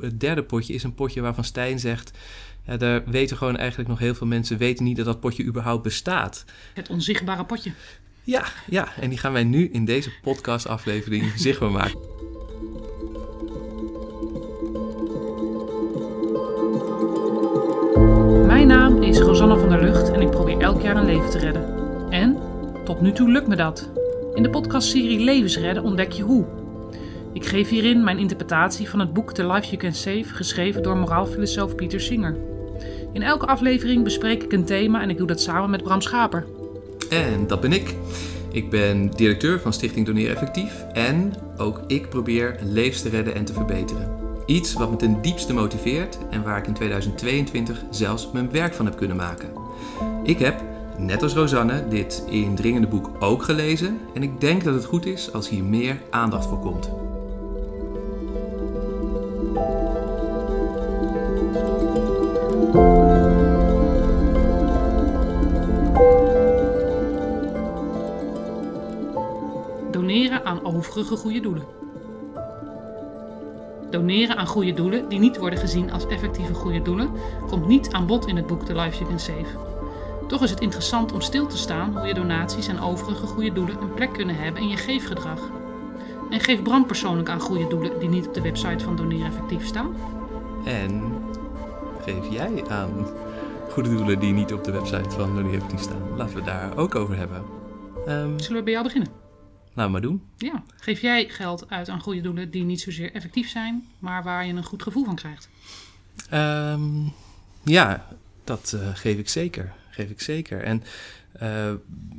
het derde potje is een potje waarvan Stijn zegt... Ja, daar weten gewoon eigenlijk nog heel veel mensen weten niet dat dat potje überhaupt bestaat. Het onzichtbare potje. Ja, ja, en die gaan wij nu in deze podcastaflevering zichtbaar maken. Mijn naam is Rosanne van der Lucht en ik probeer elk jaar een leven te redden. En tot nu toe lukt me dat. In de podcastserie Levens redden ontdek je hoe. Ik geef hierin mijn interpretatie van het boek The Life You Can Save, geschreven door moraalfilosoof Pieter Singer. In elke aflevering bespreek ik een thema en ik doe dat samen met Bram Schaper. En dat ben ik. Ik ben directeur van Stichting Doneer Effectief en ook ik probeer levens te redden en te verbeteren. Iets wat me ten diepste motiveert en waar ik in 2022 zelfs mijn werk van heb kunnen maken. Ik heb, net als Rosanne, dit indringende boek ook gelezen en ik denk dat het goed is als hier meer aandacht voor komt. Overige goede doelen. Doneren aan goede doelen die niet worden gezien als effectieve goede doelen komt niet aan bod in het boek The Life You Can Save. Toch is het interessant om stil te staan hoe je donaties aan overige goede doelen een plek kunnen hebben in je geefgedrag. En geef Bram persoonlijk aan goede doelen die niet op de website van Doneren Effectief staan? En geef jij aan goede doelen die niet op de website van Doneer Effectief staan? Laten we het daar ook over hebben. Ehm, Zullen we bij jou beginnen? Nou, maar doen. Ja. Geef jij geld uit aan goede doelen die niet zozeer effectief zijn, maar waar je een goed gevoel van krijgt? Ehm, ja, dat eh, geef ik zeker. Geef ik zeker. En eh,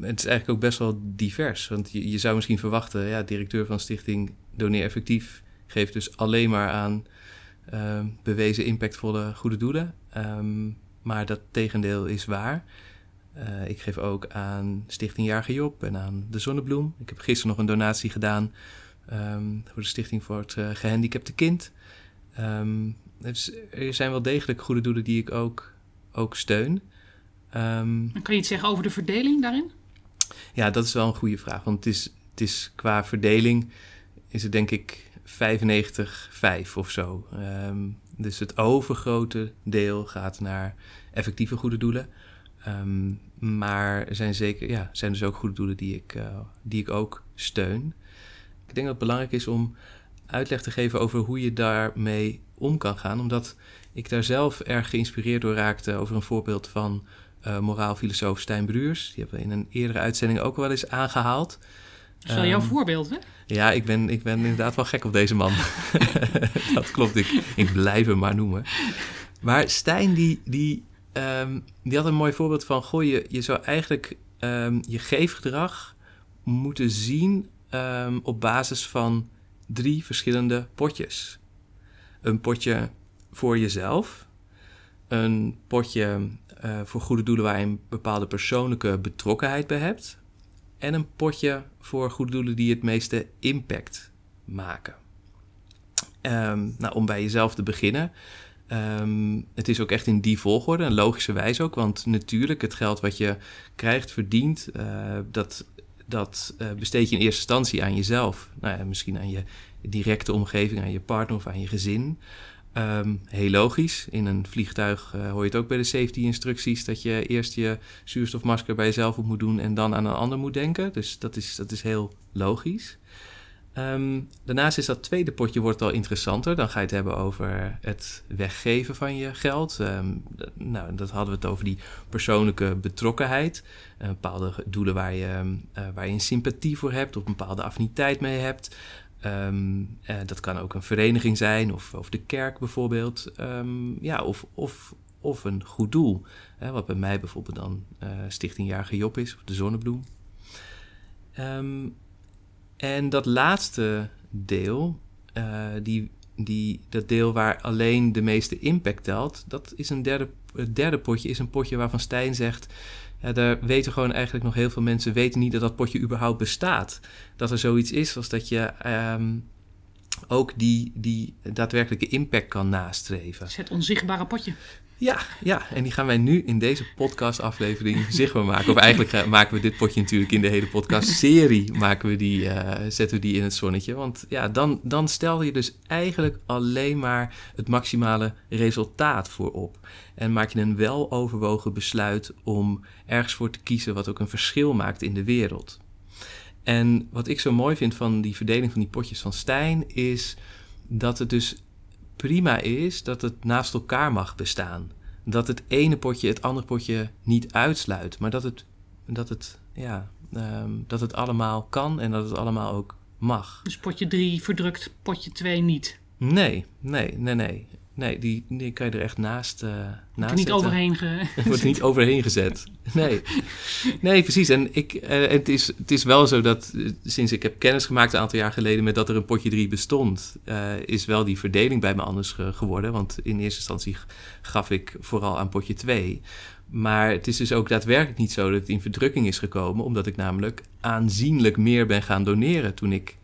het is eigenlijk ook best wel divers. Want je, je zou misschien verwachten, ja, directeur van Stichting Doneer Effectief geeft dus alleen maar aan ehm, bewezen impactvolle goede doelen. Ehm, maar dat tegendeel is waar. Eh, ik geef ook aan Stichting Jarige Job en aan de Zonnebloem. Ik heb gisteren nog een donatie gedaan ehm, voor de Stichting voor het eh, Gehandicapte Kind. Ehm, dus er zijn wel degelijk goede doelen die ik ook, ook steun. En kan je iets zeggen over de verdeling daarin? ja, dat is wel een goede vraag. Want het is, het is qua verdeling is het denk ik 95-5 of zo. Dus het overgrote deel gaat naar effectieve goede doelen. Ehm, maar er zijn, zeker, ja, zijn dus ook goede doelen die ik, eh, die ik ook steun. Ik denk dat het belangrijk is om uitleg te geven over hoe je daarmee om kan gaan. Omdat ik daar zelf erg geïnspireerd door raakte over een voorbeeld van uh, moraalfilosoof Stijn Bruurs. Die hebben we in een eerdere uitzending ook wel eens aangehaald. Dat is wel jouw Ehm, voorbeeld, hè? Ja, ik ben, ik ben inderdaad wel gek op deze man. dat klopt, ik, ik blijf hem maar noemen. Maar Stijn, die, die, ehm, die had een mooi voorbeeld van... Goh, je, je zou eigenlijk ehm, je geefgedrag moeten zien... ehm, op basis van drie verschillende potjes. Een potje voor jezelf. Een potje eh, voor goede doelen waar je een bepaalde persoonlijke betrokkenheid bij hebt en een potje voor goede doelen die het meeste impact maken. Ehm, nou, om bij jezelf te beginnen. Ehm, het is ook echt in die volgorde, en logischerwijs ook. Want natuurlijk, het geld wat je krijgt, verdient, eh, dat, dat eh, besteed je in eerste instantie aan jezelf. Nou ja, misschien aan je directe omgeving, aan je partner of aan je gezin. Ehm, heel logisch. In een vliegtuig eh, hoor je het ook bij de safety instructies dat je eerst je zuurstofmasker bij jezelf op moet doen en dan aan een ander moet denken. Dus dat is, dat is heel logisch. Ehm, daarnaast is dat tweede potje wordt al interessanter. Dan ga je het hebben over het weggeven van je geld. Ehm, nou, dat hadden we het over die persoonlijke betrokkenheid. Eh, bepaalde doelen waar je, ehm, eh, waar je een sympathie voor hebt of een bepaalde affiniteit mee hebt. Eh, dat kan ook een vereniging zijn of, of de kerk bijvoorbeeld. Ja, of, of, of een goed doel. Wat bij mij bijvoorbeeld dan Stichting Jarige Job is, of de Zonnebloem. Ehm, en dat laatste deel, eh, die, die, dat deel waar alleen de meeste impact telt, dat is een derde, het derde potje, is een potje waarvan Stijn zegt. Ja, daar weten gewoon eigenlijk nog heel veel mensen weten niet dat dat potje überhaupt bestaat. Dat er zoiets is als dat je ehm, ook die, die daadwerkelijke impact kan nastreven. Dat is het onzichtbare potje. Ja, ja, en die gaan wij nu in deze podcastaflevering zichtbaar maken. Of eigenlijk maken we dit potje natuurlijk in de hele podcastserie, maken we die, eh, zetten we die in het zonnetje. Want ja, dan, dan stel je dus eigenlijk alleen maar het maximale resultaat voorop. En maak je een weloverwogen besluit om ergens voor te kiezen wat ook een verschil maakt in de wereld. En wat ik zo mooi vind van die verdeling van die potjes van Stijn is dat het dus prima is dat het naast elkaar mag bestaan. Dat het ene potje het andere potje niet uitsluit, maar dat het, dat het, ja, ehm, dat het allemaal kan en dat het allemaal ook mag. Dus potje 3 verdrukt potje 2 niet. Nee, nee, nee, nee. Nee, die, die kan je er echt naast, uh, naast er niet overheen ge... wordt er niet overheen gezet. Nee, nee precies. En ik, uh, het, is, het is wel zo dat uh, sinds ik heb kennis gemaakt een aantal jaar geleden met dat er een potje 3 bestond, is wel die verdeling bij me anders ge geworden. Want in eerste instantie gaf ik vooral aan potje 2. Maar het is dus ook daadwerkelijk niet zo dat het in verdrukking is gekomen, omdat ik namelijk aanzienlijk meer ben gaan doneren toen ik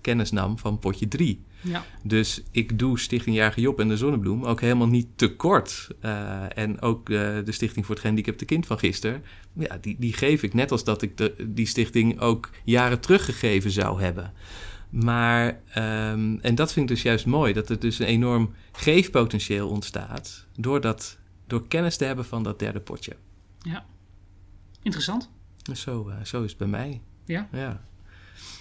kennis nam van potje 3. Ja. Dus ik doe Stichting Jarige Job en de Zonnebloem ook helemaal niet tekort. Uh, en ook uh, de Stichting voor het Gehandicapte Kind van gisteren, ja, die, die geef ik net als dat ik de, die stichting ook jaren teruggegeven zou hebben. Maar, um, en dat vind ik dus juist mooi, dat er dus een enorm geefpotentieel ontstaat door, dat, door kennis te hebben van dat derde potje. Ja, interessant. Zo, uh, zo is het bij mij. Ja. ja.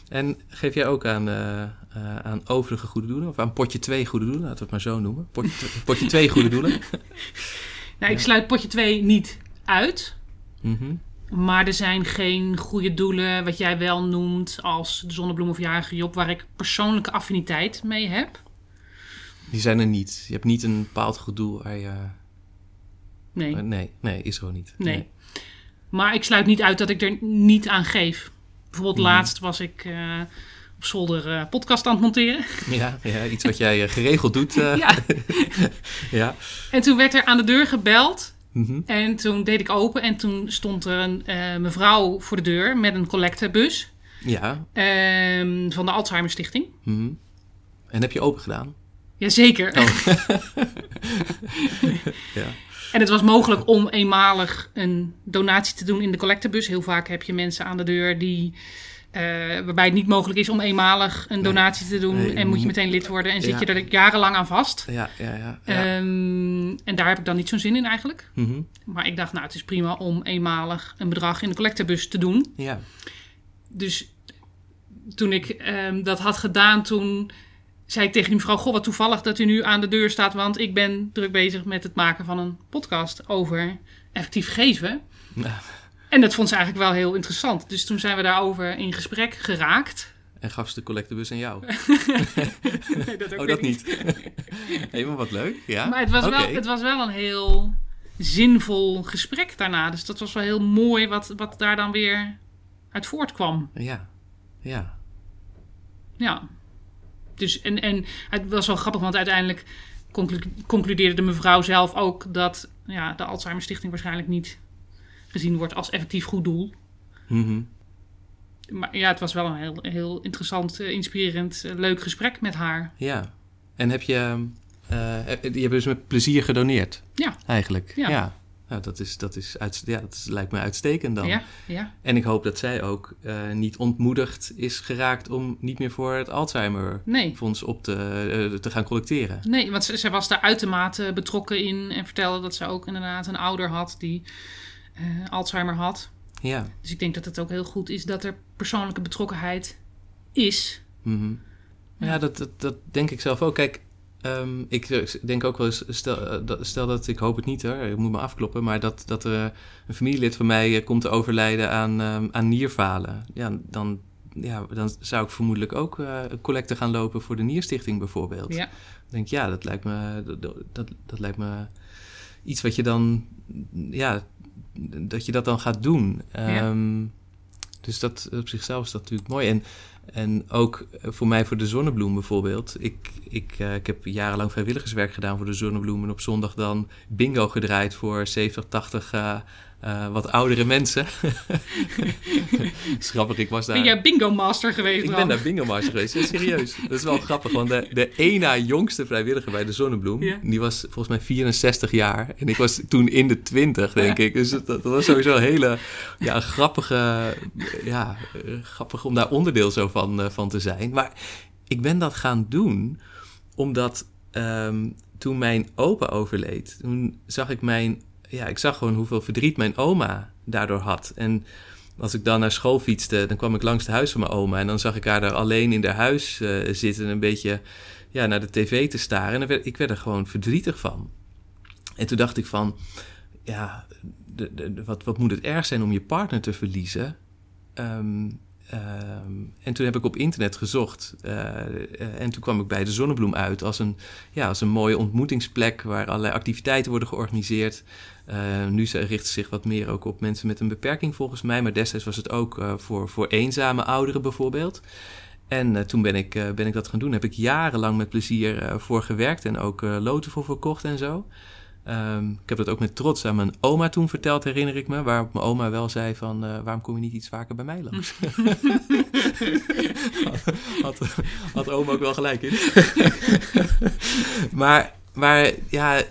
En geef jij ook aan, uh, uh, aan overige goede doelen? Of aan potje 2 goede doelen, laten we het maar zo noemen. Potje, potje 2 goede doelen. nou, ik sluit potje 2 niet uit. Mm -hmm. Maar er zijn geen goede doelen, wat jij wel noemt, als de zonnebloem of jarige Job, waar ik persoonlijke affiniteit mee heb. Die zijn er niet. Je hebt niet een bepaald goed doel waar je... Nee. nee, nee, is gewoon niet. Nee. nee. Maar ik sluit niet uit dat ik er niet aan geef. Bijvoorbeeld mm. laatst was ik uh, op zolder uh, podcast aan het monteren. Ja, ja iets wat jij uh, geregeld doet. ja. ja. En toen werd er aan de deur gebeld. Mm -hmm. En toen deed ik open en toen stond er een mevrouw voor de deur met een collectebus. Ja. Ehm, van de Alzheimer Stichting. Mm -hmm. En heb je open gedaan? Jazeker. Oh. ja. En het was mogelijk om eenmalig een donatie te doen in de collectebus. Heel vaak heb je mensen aan de deur die, uh, waarbij het niet mogelijk is om eenmalig een donatie te doen. Nee, en moet je meteen lid worden en zit ja. je er jarenlang aan vast. Ja, ja, ja. ja. Um, en daar heb ik dan niet zo'n zin in eigenlijk. Mm -hmm. Maar ik dacht, nou, het is prima om eenmalig een bedrag in de collectebus te doen. Ja. Dus toen ik um, dat had gedaan, toen zei ik tegen die mevrouw: Goh, wat toevallig dat u nu aan de deur staat, want ik ben druk bezig met het maken van een podcast over effectief geven. Ja. En dat vond ze eigenlijk wel heel interessant. Dus toen zijn we daarover in gesprek geraakt. En gaf ze de collectebus aan jou? nee, dat ook oh, dat niet. Helemaal wat leuk, ja. Maar het was, okay. wel, het was wel een heel zinvol gesprek daarna. Dus dat was wel heel mooi wat, wat daar dan weer uit voortkwam. Ja, ja. Ja. Dus, en, en het was wel grappig, want uiteindelijk conclu concludeerde de mevrouw zelf ook dat ja, de Alzheimer Stichting waarschijnlijk niet gezien wordt als effectief goed doel. Mm -hmm. Maar ja, het was wel een heel, heel interessant, uh, inspirerend, uh, leuk gesprek met haar. Ja. En heb je, uh, je hebt dus met plezier gedoneerd? Ja. Eigenlijk? Ja. ja. Nou, dat, is, dat, is uit, ja, dat is, lijkt me uitstekend dan. Ja, ja. En ik hoop dat zij ook uh, niet ontmoedigd is geraakt om niet meer voor het Alzheimer nee. Fonds op te, uh, te gaan collecteren. Nee, want ze, was daar uitermate betrokken in en vertelde dat ze ook inderdaad een ouder had die uh, Alzheimer had. Ja. Dus ik denk dat het ook heel goed is dat er persoonlijke betrokkenheid is. Mm -hmm. ja, ja dat, dat, dat denk ik zelf ook. Kijk, Um, ik denk ook wel eens, stel, stel, dat, ik hoop het niet hoor, ik moet me afkloppen, maar dat, dat er een familielid van mij komt te overlijden aan, um, aan nierfalen. Ja, dan, ja, dan zou ik vermoedelijk ook uh, een collecte gaan lopen voor de Nierstichting bijvoorbeeld. Ja. Dan denk ik, ja, dat lijkt me, dat, dat, dat lijkt me iets wat je dan, ja, dat je dat dan gaat doen. Ja. Dus dat op zichzelf is dat natuurlijk mooi. En, en ook voor mij voor de zonnebloem bijvoorbeeld. Ik, ik, uh, ik heb jarenlang vrijwilligerswerk gedaan voor de zonnebloem. En op zondag dan bingo gedraaid voor 70, 80 uh, eh, wat oudere mensen. grappig, ik was daar... Ben jij bingo master geweest Ik dan? ben daar bingo master geweest, ja, serieus. Dat is wel grappig, want de, de één na jongste vrijwilliger bij de Zonnebloem, Ja. die was volgens mij 64 jaar. En ik was toen in de 20, denk ik. Dus dat, dat was sowieso een hele ja, grappige, ja, grappig om daar onderdeel zo van, eh, van te zijn. Maar ik ben dat gaan doen omdat ehm, toen mijn opa overleed, toen zag ik mijn, ja, ik zag gewoon hoeveel verdriet mijn oma daardoor had. En als ik dan naar school fietste, dan kwam ik langs het huis van mijn oma en dan zag ik haar daar alleen in haar huis eh, zitten, een beetje ja, naar de tv te staren. En werd, ik werd er gewoon verdrietig van. En toen dacht ik van, ja, de- wat, wat moet het erg zijn om je partner te verliezen? Ehm, ehm, en toen heb ik op internet gezocht. eh, eh, en toen kwam ik bij de Zonnebloem uit als een, ja, als een mooie ontmoetingsplek waar allerlei activiteiten worden georganiseerd. Eh, nu richt ze zich wat meer ook op mensen met een beperking volgens mij. Maar destijds was het ook eh, voor, voor eenzame ouderen bijvoorbeeld. En eh, toen ben ik, ben ik dat gaan doen. Heb ik jarenlang met plezier voor gewerkt en ook loten voor verkocht en zo. Ehm, ik heb dat ook met trots aan mijn oma toen verteld, herinner ik me. Waarop mijn oma wel zei van, waarom kom je niet iets vaker bij mij langs? had, had, had oma ook wel gelijk in. maar, maar ja,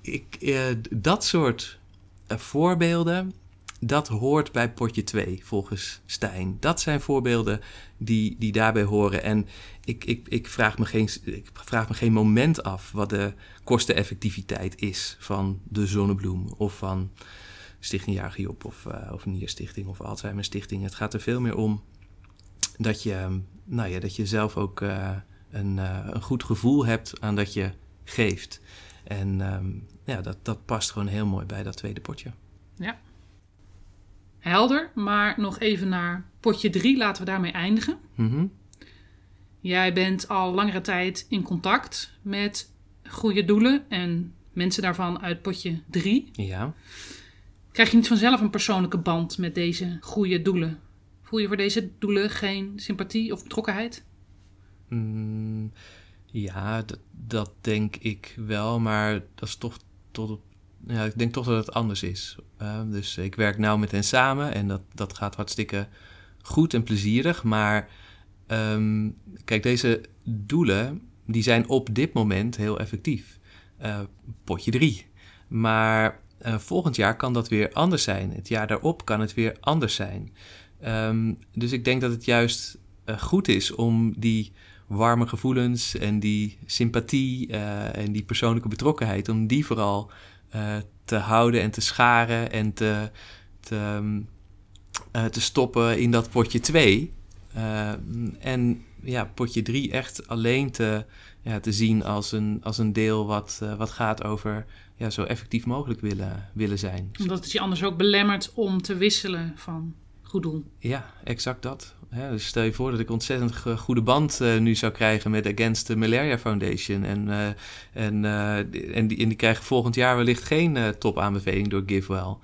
ik, eh, dat soort eh, voorbeelden, dat hoort bij potje 2 volgens Stijn. Dat zijn voorbeelden die, die daarbij horen. En ik, ik, ik, vraag me geen, ik vraag me geen moment af wat de kosteneffectiviteit is van de Zonnebloem of van Stichting Jaag Job of, eh of Nierstichting of Alzheimer Stichting. Het gaat er veel meer om dat je, ehm, nou ja, dat je zelf ook een, een goed gevoel hebt aan dat je geeft. En ehm, ja, dat, dat past gewoon heel mooi bij dat tweede potje. Helder, maar nog even naar potje 3. Laten we daarmee eindigen. Mhm. Jij bent al langere tijd in contact met goede doelen en mensen daarvan uit potje 3. Ja. Krijg je niet vanzelf een persoonlijke band met deze goede doelen? Voel je voor deze doelen geen sympathie of betrokkenheid? Mm, ja, dat, denk ik wel, maar dat is toch tot. Ja, ik denk toch dat het anders is. Uh, dus ik werk nauw met hen samen en dat, dat gaat hartstikke goed en plezierig. Maar um, kijk, deze doelen die zijn op dit moment heel effectief. Uh, potje drie. Maar uh, volgend jaar kan dat weer anders zijn. Het jaar daarop kan het weer anders zijn. Dus ik denk dat het juist uh, goed is om die warme gevoelens en die sympathie uh, en die persoonlijke betrokkenheid, om die vooral uh, te houden en te scharen en te, te, um, te stoppen in dat potje 2. en ja, potje 3 echt alleen te, ja, te zien als een, als een deel wat, wat gaat over ja, zo effectief mogelijk willen, willen zijn. Omdat het je anders ook belemmert om te wisselen van doel. Ja, exact dat. Dus stel je voor dat ik ontzettend goede band uh, nu zou krijgen met Against the Malaria Foundation. En, uh, en, uh, en, die, die krijgen volgend jaar wellicht geen topaanbeveling door GiveWell.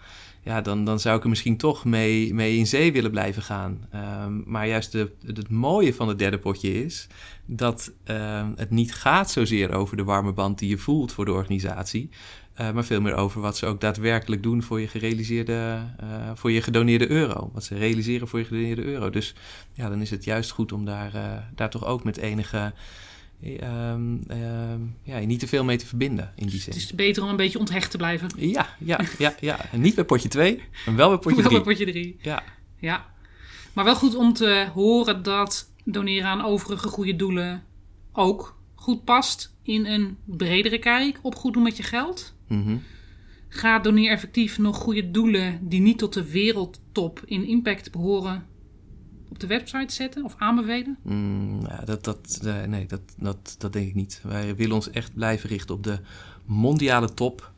Ja, dan, dan zou ik er misschien toch mee, mee in zee willen blijven gaan. Um, maar juist de, het mooie van het derde potje is dat um, het niet gaat zozeer over de warme band die je voelt voor de organisatie. Uh, maar veel meer over wat ze ook daadwerkelijk doen voor je gerealiseerde, uh, voor je gedoneerde euro. Wat ze realiseren voor je gedoneerde euro. Dus ja, dan is het juist goed om daar, uh, daar toch ook met enige. Um, ja, niet te veel mee te verbinden in die zin. Het is beter om een beetje onthecht te blijven. Ja, ja, ja, ja. En niet bij potje 2, maar wel bij potje 3. Wel bij potje 3. Ja. ja. Maar wel goed om te horen dat doneren aan overige goede doelen ook goed past in een bredere kijk op goed doen met je geld. Mm -hmm. Ga doneer effectief nog goede doelen die niet tot de wereldtop in impact behoren op de website zetten of aanbevelen? Mm, ja, dat, dat, uh, nee, dat, dat, dat denk ik niet. Wij willen ons echt blijven richten op de mondiale top.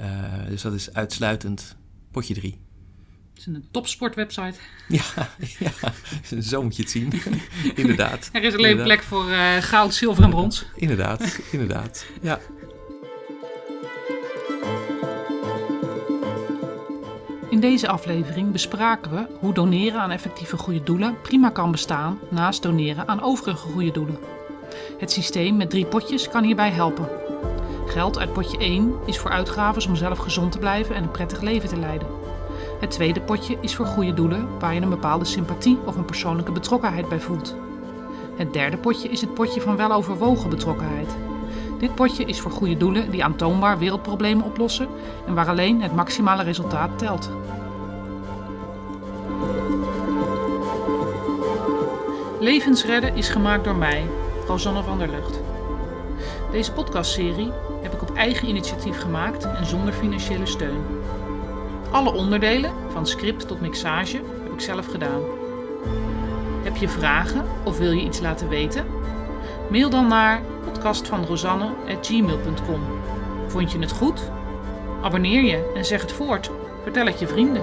Uh, dus dat is uitsluitend potje 3. Het is een topsportwebsite. Ja, ja, zo moet je het zien. inderdaad. Er is alleen inderdaad. plek voor uh, goud, zilver en brons. Inderdaad, inderdaad. Ja. Deze aflevering bespraken we hoe doneren aan effectieve goede doelen prima kan bestaan naast doneren aan overige goede doelen. Het systeem met drie potjes kan hierbij helpen. Geld uit potje 1 is voor uitgaven om zelf gezond te blijven en een prettig leven te leiden. Het tweede potje is voor goede doelen waar je een bepaalde sympathie of een persoonlijke betrokkenheid bij voelt. Het derde potje is het potje van weloverwogen betrokkenheid. Dit potje is voor goede doelen die aantoonbaar wereldproblemen oplossen en waar alleen het maximale resultaat telt. Levensredden is gemaakt door mij, Rosanne van der Lucht. Deze podcastserie heb ik op eigen initiatief gemaakt en zonder financiële steun. Alle onderdelen, van script tot mixage, heb ik zelf gedaan. Heb je vragen of wil je iets laten weten? Mail dan naar podcastvanrosanne.gmail.com. Vond je het goed? Abonneer je en zeg het voort. Vertel het je vrienden.